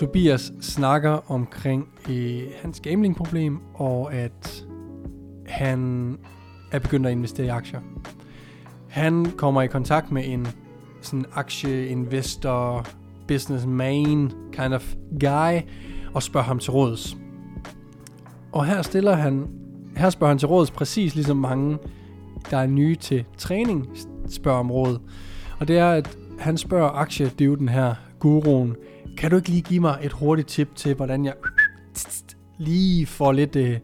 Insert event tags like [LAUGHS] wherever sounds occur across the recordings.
Tobias snakker omkring øh, hans gamblingproblem, og at han er begyndt at investere i aktier. Han kommer i kontakt med en sådan aktieinvestor, businessman kind of guy, og spørger ham til råds. Og her stiller han, her spørger han til råds præcis ligesom mange, der er nye til træning, spørger om råd. Og det er, at han spørger aktiedivden her, guruen, kan du ikke lige give mig et hurtigt tip til, hvordan jeg lige får lidt, øh,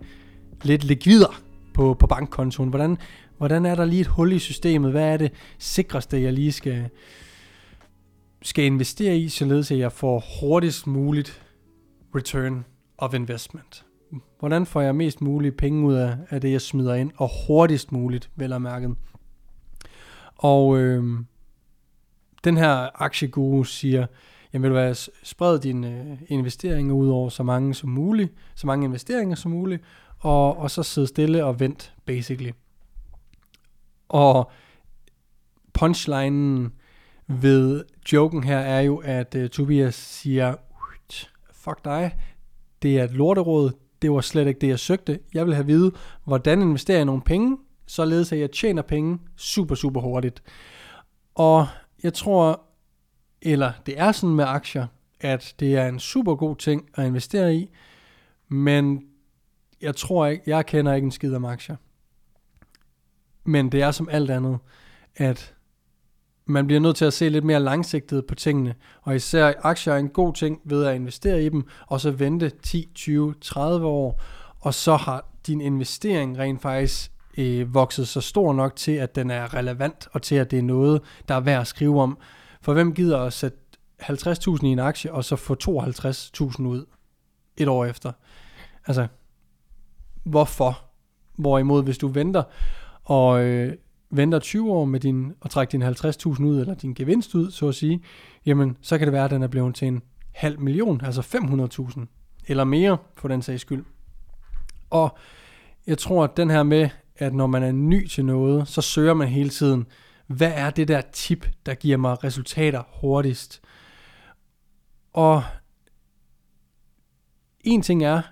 lidt likvider på, på bankkontoen? Hvordan, hvordan er der lige et hul i systemet? Hvad er det sikreste, jeg lige skal, skal investere i, således at jeg får hurtigst muligt return of investment? Hvordan får jeg mest muligt penge ud af, af det, jeg smider ind, og hurtigst muligt, vel og mærket? Og øh, den her aktieguru siger, jamen vil du være, spred dine øh, investeringer ud over så mange som muligt, så mange investeringer som muligt, og, og så sidde stille og vent, basically. Og punchlinen ved joken her er jo, at uh, Tobias siger, fuck dig, det er et lorteråd, det var slet ikke det, jeg søgte. Jeg vil have at vide, hvordan investerer jeg nogle penge, således at jeg tjener penge super, super hurtigt. Og jeg tror, eller det er sådan med aktier, at det er en super god ting at investere i, men jeg tror ikke, jeg kender ikke en skid om aktier. Men det er som alt andet, at man bliver nødt til at se lidt mere langsigtet på tingene, og især aktier er en god ting ved at investere i dem, og så vente 10, 20, 30 år, og så har din investering rent faktisk øh, vokset så stor nok til, at den er relevant, og til at det er noget, der er værd at skrive om. For hvem gider at sætte 50.000 i en aktie, og så få 52.000 ud et år efter? Altså, hvorfor? Hvorimod, hvis du venter, og øh, venter 20 år med din, og trækker din 50.000 ud, eller din gevinst ud, så at sige, jamen, så kan det være, at den er blevet til en halv million, altså 500.000, eller mere, for den sags skyld. Og jeg tror, at den her med, at når man er ny til noget, så søger man hele tiden, hvad er det der tip, der giver mig resultater hurtigst? Og en ting er,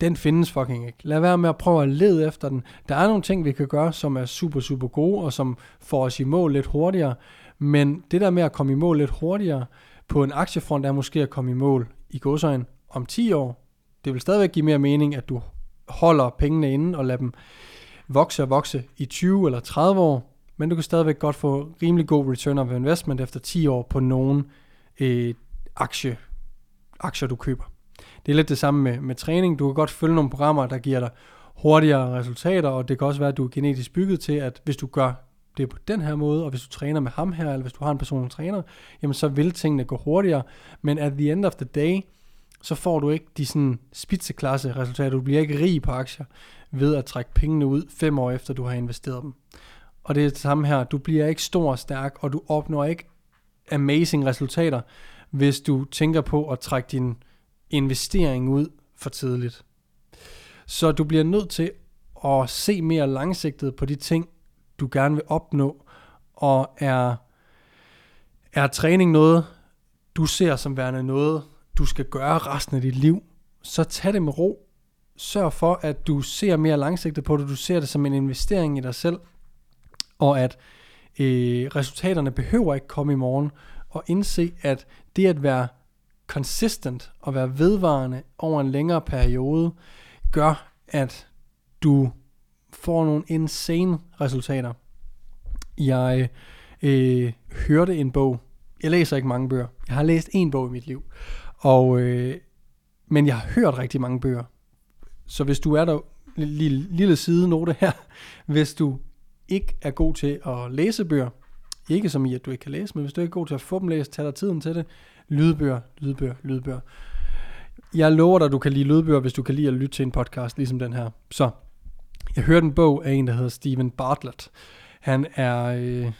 den findes fucking ikke. Lad være med at prøve at lede efter den. Der er nogle ting, vi kan gøre, som er super, super gode, og som får os i mål lidt hurtigere. Men det der med at komme i mål lidt hurtigere på en aktiefront, er måske at komme i mål i godsøjen om 10 år. Det vil stadigvæk give mere mening, at du holder pengene inde og lader dem vokse og vokse i 20 eller 30 år, men du kan stadigvæk godt få rimelig god return of investment efter 10 år på nogle øh, aktie, aktier, du køber. Det er lidt det samme med, med træning. Du kan godt følge nogle programmer, der giver dig hurtigere resultater, og det kan også være, at du er genetisk bygget til, at hvis du gør det på den her måde, og hvis du træner med ham her, eller hvis du har en personlig træner, jamen så vil tingene gå hurtigere. Men at the end of the day, så får du ikke de sådan spitseklasse resultater. Du bliver ikke rig på aktier ved at trække pengene ud fem år efter, du har investeret dem. Og det er det samme her. Du bliver ikke stor og stærk, og du opnår ikke amazing resultater, hvis du tænker på at trække din investering ud for tidligt. Så du bliver nødt til at se mere langsigtet på de ting, du gerne vil opnå, og er, er træning noget, du ser som værende noget, du skal gøre resten af dit liv, så tag det med ro. Sørg for, at du ser mere langsigtet på det, du ser det som en investering i dig selv, og at øh, resultaterne behøver ikke komme i morgen, og indse, at det at være consistent og være vedvarende over en længere periode, gør, at du får nogle insane resultater. Jeg øh, hørte en bog. Jeg læser ikke mange bøger. Jeg har læst en bog i mit liv. Og, øh, men jeg har hørt rigtig mange bøger. Så hvis du er der, lille, lille side note her, hvis du ikke er god til at læse bøger, ikke som i, at du ikke kan læse, men hvis du ikke er god til at få dem læst, tag dig tiden til det. Lydbøger, lydbøger, lydbøger. Jeg lover dig, at du kan lide lydbøger, hvis du kan lide at lytte til en podcast, ligesom den her. Så, jeg hørte en bog af en, der hedder Steven Bartlett. Han er øh,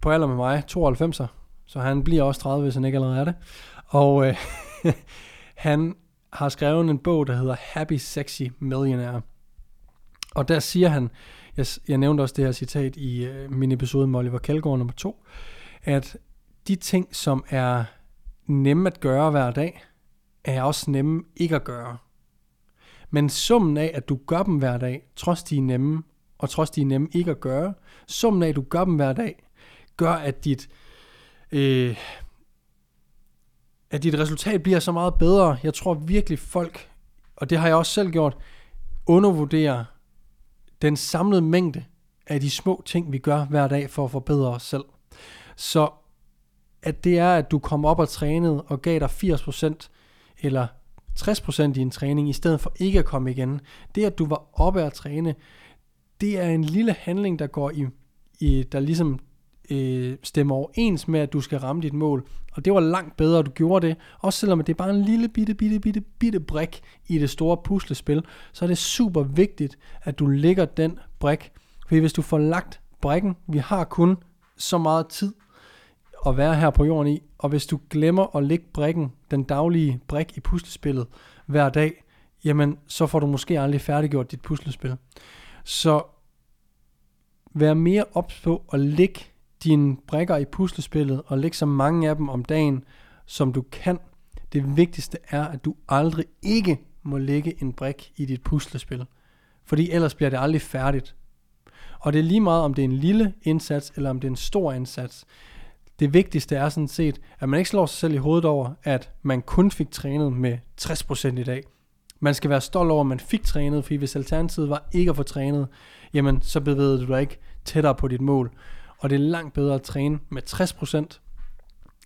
på alder med mig, 92'er, så han bliver også 30, hvis han ikke allerede er det. Og øh, [LAUGHS] han har skrevet en bog, der hedder Happy Sexy Millionaire. Og der siger han, jeg, jeg nævnte også det her citat i øh, min episode med Oliver Kjeldgaard nummer 2, at de ting, som er nemme at gøre hver dag, er også nemme ikke at gøre. Men summen af, at du gør dem hver dag, trods de er nemme, og trods de er nemme ikke at gøre, summen af, at du gør dem hver dag, gør, at dit, øh, at dit resultat bliver så meget bedre. Jeg tror virkelig folk, og det har jeg også selv gjort, undervurderer den samlede mængde af de små ting, vi gør hver dag for at forbedre os selv. Så at det er, at du kom op og trænede og gav dig 80% eller 60% i en træning, i stedet for ikke at komme igen. Det, at du var oppe at træne, det er en lille handling, der går i, i der ligesom øh, stemmer overens med, at du skal ramme dit mål. Og det var langt bedre, at du gjorde det. Også selvom det er bare en lille bitte, bitte, bitte, bitte brik i det store puslespil, så er det super vigtigt, at du lægger den brik. For hvis du får lagt brikken, vi har kun så meget tid at være her på jorden i, og hvis du glemmer at lægge brikken, den daglige brik i puslespillet hver dag, jamen så får du måske aldrig færdiggjort dit puslespil. Så vær mere ops på at lægge dine brækker i puslespillet, og lægge så mange af dem om dagen, som du kan. Det vigtigste er, at du aldrig ikke må lægge en brik i dit puslespil. Fordi ellers bliver det aldrig færdigt. Og det er lige meget, om det er en lille indsats, eller om det er en stor indsats. Det vigtigste er sådan set, at man ikke slår sig selv i hovedet over, at man kun fik trænet med 60% i dag. Man skal være stolt over, at man fik trænet, fordi hvis alternativet var ikke at få trænet, jamen så bevægede du dig ikke tættere på dit mål. Og det er langt bedre at træne med 60%,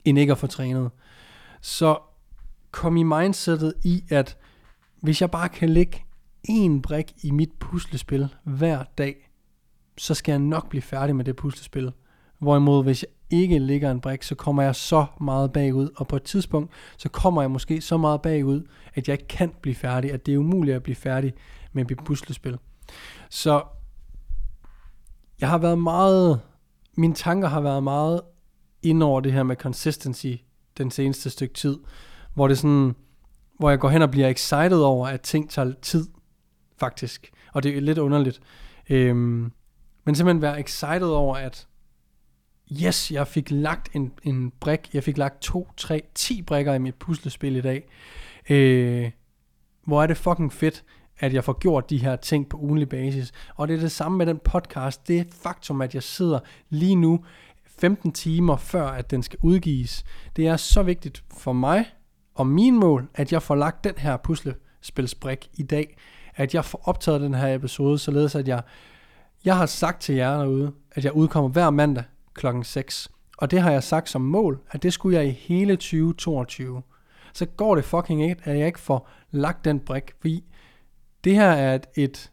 end ikke at få trænet. Så kom i mindsetet i, at hvis jeg bare kan lægge en brik i mit puslespil hver dag, så skal jeg nok blive færdig med det puslespil. Hvorimod hvis jeg ikke lægger en brik, så kommer jeg så meget bagud, og på et tidspunkt, så kommer jeg måske så meget bagud, at jeg ikke kan blive færdig, at det er umuligt at blive færdig med mit puslespil. Så jeg har været meget, mine tanker har været meget ind over det her med consistency den seneste stykke tid, hvor det sådan, hvor jeg går hen og bliver excited over, at ting tager tid, faktisk. Og det er lidt underligt. Øhm, men simpelthen være excited over, at yes, jeg fik lagt en, en brik, jeg fik lagt to, tre, ti brikker i mit puslespil i dag. Øh, hvor er det fucking fedt, at jeg får gjort de her ting på ugenlig basis. Og det er det samme med den podcast. Det er faktum, at jeg sidder lige nu 15 timer før, at den skal udgives. Det er så vigtigt for mig og min mål, at jeg får lagt den her puslespilsbrik i dag. At jeg får optaget den her episode, således at jeg, jeg har sagt til jer derude, at jeg udkommer hver mandag klokken 6. Og det har jeg sagt som mål, at det skulle jeg i hele 2022. Så går det fucking ikke, at jeg ikke får lagt den brik, fordi det her er et, et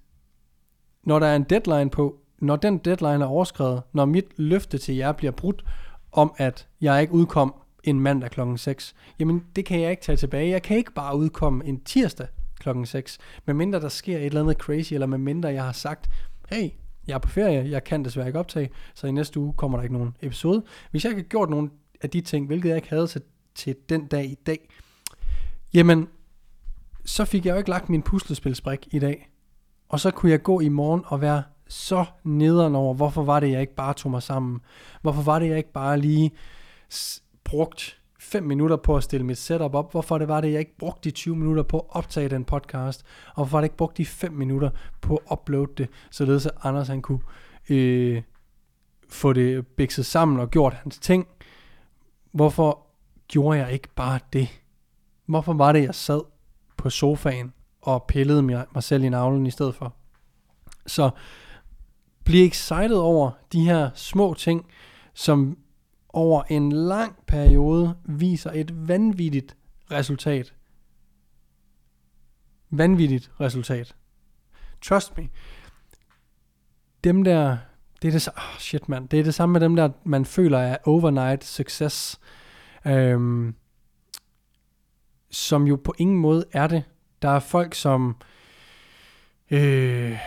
når der er en deadline på, når den deadline er overskrevet, når mit løfte til jer bliver brudt, om at jeg ikke udkom en mandag klokken 6, jamen det kan jeg ikke tage tilbage. Jeg kan ikke bare udkomme en tirsdag klokken 6, medmindre der sker et eller andet crazy, eller medmindre jeg har sagt, hey, jeg er på ferie, jeg kan desværre ikke optage, så i næste uge kommer der ikke nogen episode. Hvis jeg ikke har gjort nogen af de ting, hvilket jeg ikke havde til, til den dag i dag, jamen, så fik jeg jo ikke lagt min puslespilsbrik i dag. Og så kunne jeg gå i morgen og være så nederen over, hvorfor var det, jeg ikke bare tog mig sammen? Hvorfor var det, jeg ikke bare lige brugt 5 minutter på at stille mit setup op? Hvorfor det var det, jeg ikke brugte de 20 minutter på at optage den podcast? Og hvorfor var det ikke brugt de 5 minutter på at uploade det, således at Anders han kunne øh, få det bikset sammen og gjort hans ting? Hvorfor gjorde jeg ikke bare det? Hvorfor var det, jeg sad på sofaen og pillede mig, mig selv i navlen i stedet for. Så bliv excited over de her små ting, som over en lang periode viser et vanvittigt resultat. Vanvittigt resultat. Trust me. Dem der, det er det, oh shit man, det er det samme med dem der, man føler er overnight success. Øhm, som jo på ingen måde er det. Der er folk, som... Øh,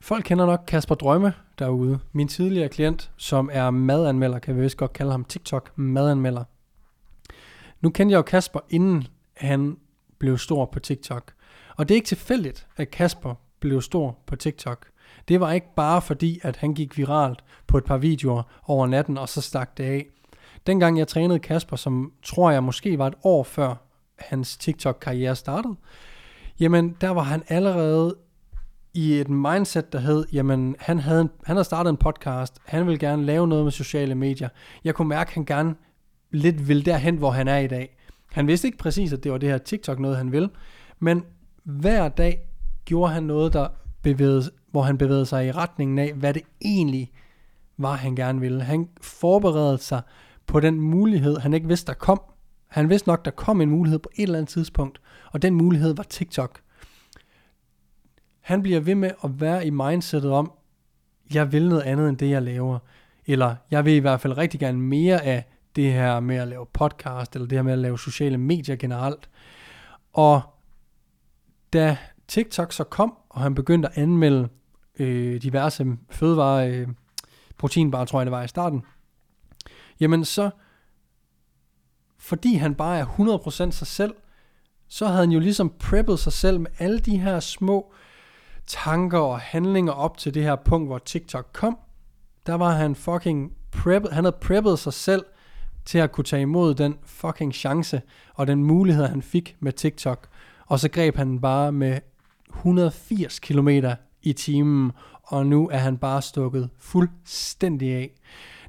folk kender nok Kasper Drømme derude. Min tidligere klient, som er madanmelder, kan vi vist godt kalde ham TikTok madanmelder. Nu kendte jeg jo Kasper, inden han blev stor på TikTok. Og det er ikke tilfældigt, at Kasper blev stor på TikTok. Det var ikke bare fordi, at han gik viralt på et par videoer over natten, og så stak det af. Dengang jeg trænede Kasper, som tror jeg måske var et år før hans TikTok-karriere startede, jamen der var han allerede i et mindset, der hed, jamen han havde, en, han havde startet en podcast, han ville gerne lave noget med sociale medier. Jeg kunne mærke, at han gerne lidt vil derhen, hvor han er i dag. Han vidste ikke præcis, at det var det her TikTok noget, han ville, men hver dag gjorde han noget, der bevægede, hvor han bevægede sig i retningen af, hvad det egentlig var, han gerne ville. Han forberedte sig på den mulighed, han ikke vidste, der kom. Han vidste nok, der kom en mulighed på et eller andet tidspunkt, og den mulighed var TikTok. Han bliver ved med at være i mindsetet om, jeg vil noget andet end det, jeg laver. Eller jeg vil i hvert fald rigtig gerne mere af det her med at lave podcast, eller det her med at lave sociale medier generelt. Og da TikTok så kom, og han begyndte at anmelde øh, diverse fødevarer, øh, proteinbar tror jeg det var i starten, jamen så, fordi han bare er 100% sig selv, så havde han jo ligesom preppet sig selv med alle de her små tanker og handlinger op til det her punkt, hvor TikTok kom. Der var han fucking preppet, han havde preppet sig selv til at kunne tage imod den fucking chance og den mulighed, han fik med TikTok. Og så greb han bare med 180 km i timen, og nu er han bare stukket fuldstændig af.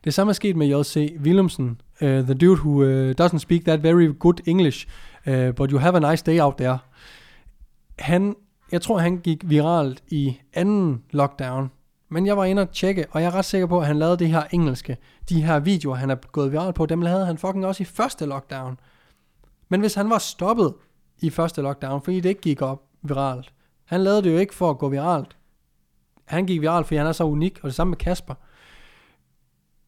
Det samme er sket med J.C. Willumsen, uh, the dude who uh, doesn't speak that very good English, uh, but you have a nice day out there. Han, jeg tror han gik viralt i anden lockdown, men jeg var inde og tjekke, og jeg er ret sikker på, at han lavede det her engelske. De her videoer, han er gået viralt på, dem lavede han fucking også i første lockdown. Men hvis han var stoppet i første lockdown, fordi det ikke gik op viralt, han lavede det jo ikke for at gå viralt. Han gik viralt, fordi han er så unik, og det samme med Kasper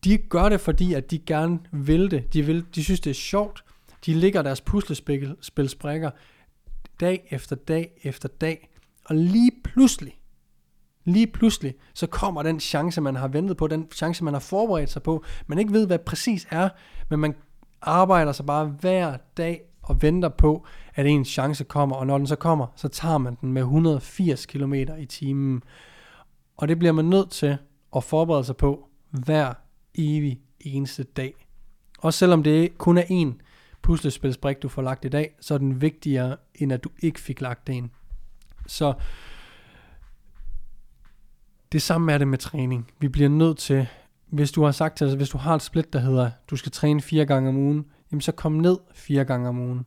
de gør det, fordi at de gerne vil det. De, vil, de synes, det er sjovt. De ligger deres puslespilsbrikker dag efter dag efter dag. Og lige pludselig, lige pludselig, så kommer den chance, man har ventet på, den chance, man har forberedt sig på. Man ikke ved, hvad præcis er, men man arbejder sig bare hver dag og venter på, at en chance kommer, og når den så kommer, så tager man den med 180 km i timen. Og det bliver man nødt til at forberede sig på hver evig eneste dag. Også selvom det kun er en puslespilsbrik, du får lagt i dag, så er den vigtigere, end at du ikke fik lagt en. Så det samme er det med træning. Vi bliver nødt til, hvis du har sagt til altså, hvis du har et split, der hedder, du skal træne fire gange om ugen, jamen så kom ned fire gange om ugen.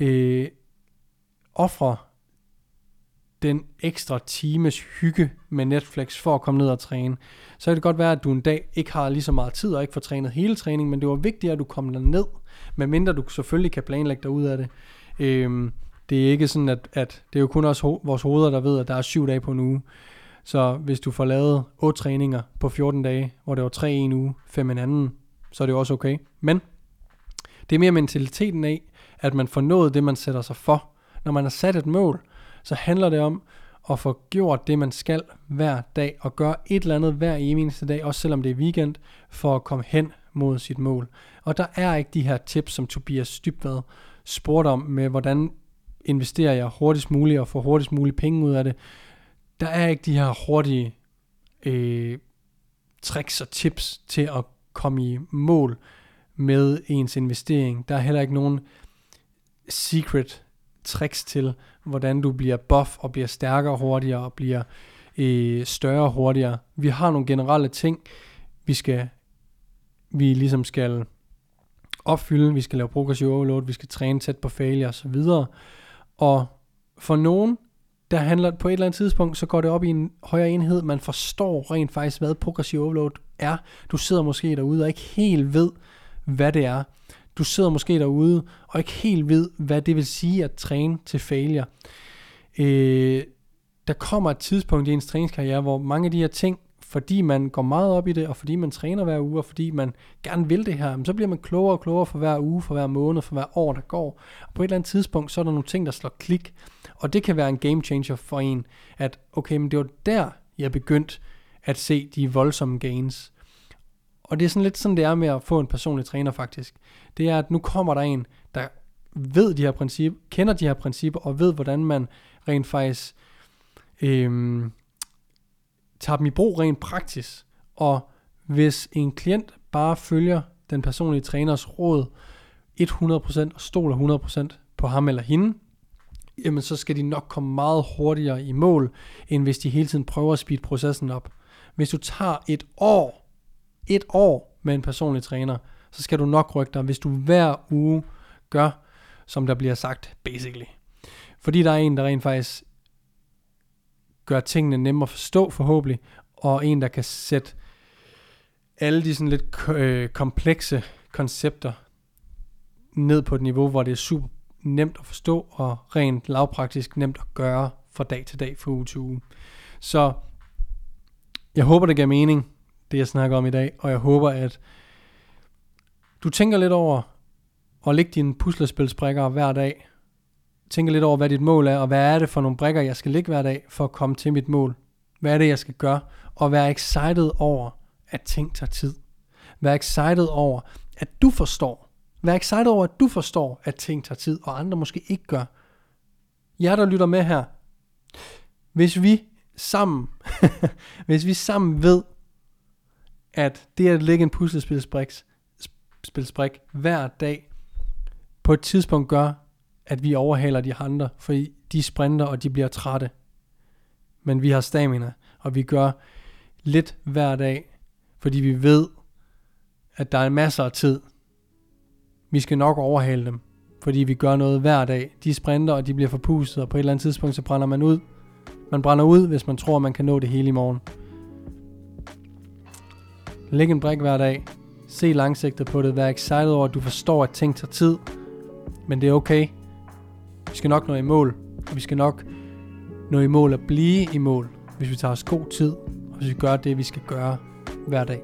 Øh, offre den ekstra times hygge med Netflix for at komme ned og træne. Så kan det godt være, at du en dag ikke har lige så meget tid og ikke får trænet hele træningen, men det var vigtigt, at du kommer ned, medmindre du selvfølgelig kan planlægge dig ud af det. Øhm, det er ikke sådan, at, at det er jo kun os, ho- vores hoveder, der ved, at der er syv dage på en uge. Så hvis du får lavet otte træninger på 14 dage, hvor det var tre en uge, fem en anden, så er det jo også okay. Men det er mere mentaliteten af, at man får nået det, man sætter sig for. Når man har sat et mål, så handler det om at få gjort det, man skal hver dag, og gøre et eller andet hver eneste dag, også selvom det er weekend, for at komme hen mod sit mål. Og der er ikke de her tips, som Tobias Dybvad spurgte om, med hvordan investerer jeg hurtigst muligt og får hurtigst muligt penge ud af det. Der er ikke de her hurtige øh, tricks og tips til at komme i mål med ens investering. Der er heller ikke nogen secret tricks til, hvordan du bliver buff og bliver stærkere hurtigere og bliver øh, større hurtigere. Vi har nogle generelle ting, vi skal vi ligesom skal opfylde. Vi skal lave progressiv overload, vi skal træne tæt på failure og så videre. Og for nogen, der handler på et eller andet tidspunkt, så går det op i en højere enhed. Man forstår rent faktisk, hvad progressiv overload er. Du sidder måske derude og ikke helt ved, hvad det er. Du sidder måske derude og ikke helt ved, hvad det vil sige at træne til failure. Øh, der kommer et tidspunkt i ens træningskarriere, hvor mange af de her ting, fordi man går meget op i det, og fordi man træner hver uge, og fordi man gerne vil det her, så bliver man klogere og klogere for hver uge, for hver måned, for hver år, der går. Og på et eller andet tidspunkt, så er der nogle ting, der slår klik, og det kan være en game changer for en, at okay, men det var der, jeg begyndte at se de voldsomme gains. Og det er sådan lidt sådan, det er med at få en personlig træner faktisk. Det er, at nu kommer der en, der ved de her principper, kender de her principper, og ved, hvordan man rent faktisk øhm, tager dem i brug rent praktisk. Og hvis en klient bare følger den personlige træners råd 100% og stoler 100% på ham eller hende, jamen så skal de nok komme meget hurtigere i mål, end hvis de hele tiden prøver at speede processen op. Hvis du tager et år, et år med en personlig træner, så skal du nok rykke dig, hvis du hver uge gør, som der bliver sagt, basically. Fordi der er en, der rent faktisk gør tingene nemmere at forstå forhåbentlig, og en, der kan sætte alle de sådan lidt øh, komplekse koncepter ned på et niveau, hvor det er super nemt at forstå og rent lavpraktisk nemt at gøre fra dag til dag, fra uge til uge. Så jeg håber, det giver mening, det jeg snakker om i dag, og jeg håber, at du tænker lidt over at lægge dine puslespilsbrikker hver dag. Tænker lidt over, hvad dit mål er, og hvad er det for nogle brikker, jeg skal lægge hver dag for at komme til mit mål. Hvad er det, jeg skal gøre? Og vær excited over, at ting tager tid. Vær excited over, at du forstår. Vær excited over, at du forstår, at ting tager tid, og andre måske ikke gør. Jeg der lytter med her. Hvis vi sammen, [LAUGHS] hvis vi sammen ved, at det at lægge en puslespilsbrik hver dag, på et tidspunkt gør, at vi overhaler de andre, fordi de sprinter, og de bliver trætte. Men vi har stamina, og vi gør lidt hver dag, fordi vi ved, at der er masser af tid. Vi skal nok overhale dem, fordi vi gør noget hver dag. De sprinter, og de bliver forpustet, og på et eller andet tidspunkt, så brænder man ud. Man brænder ud, hvis man tror, man kan nå det hele i morgen. Læg en brik hver dag. Se langsigtet på det. Vær excited over, at du forstår, at ting tager tid. Men det er okay. Vi skal nok nå i mål. Og vi skal nok nå i mål og blive i mål, hvis vi tager os god tid, og hvis vi gør det, vi skal gøre hver dag.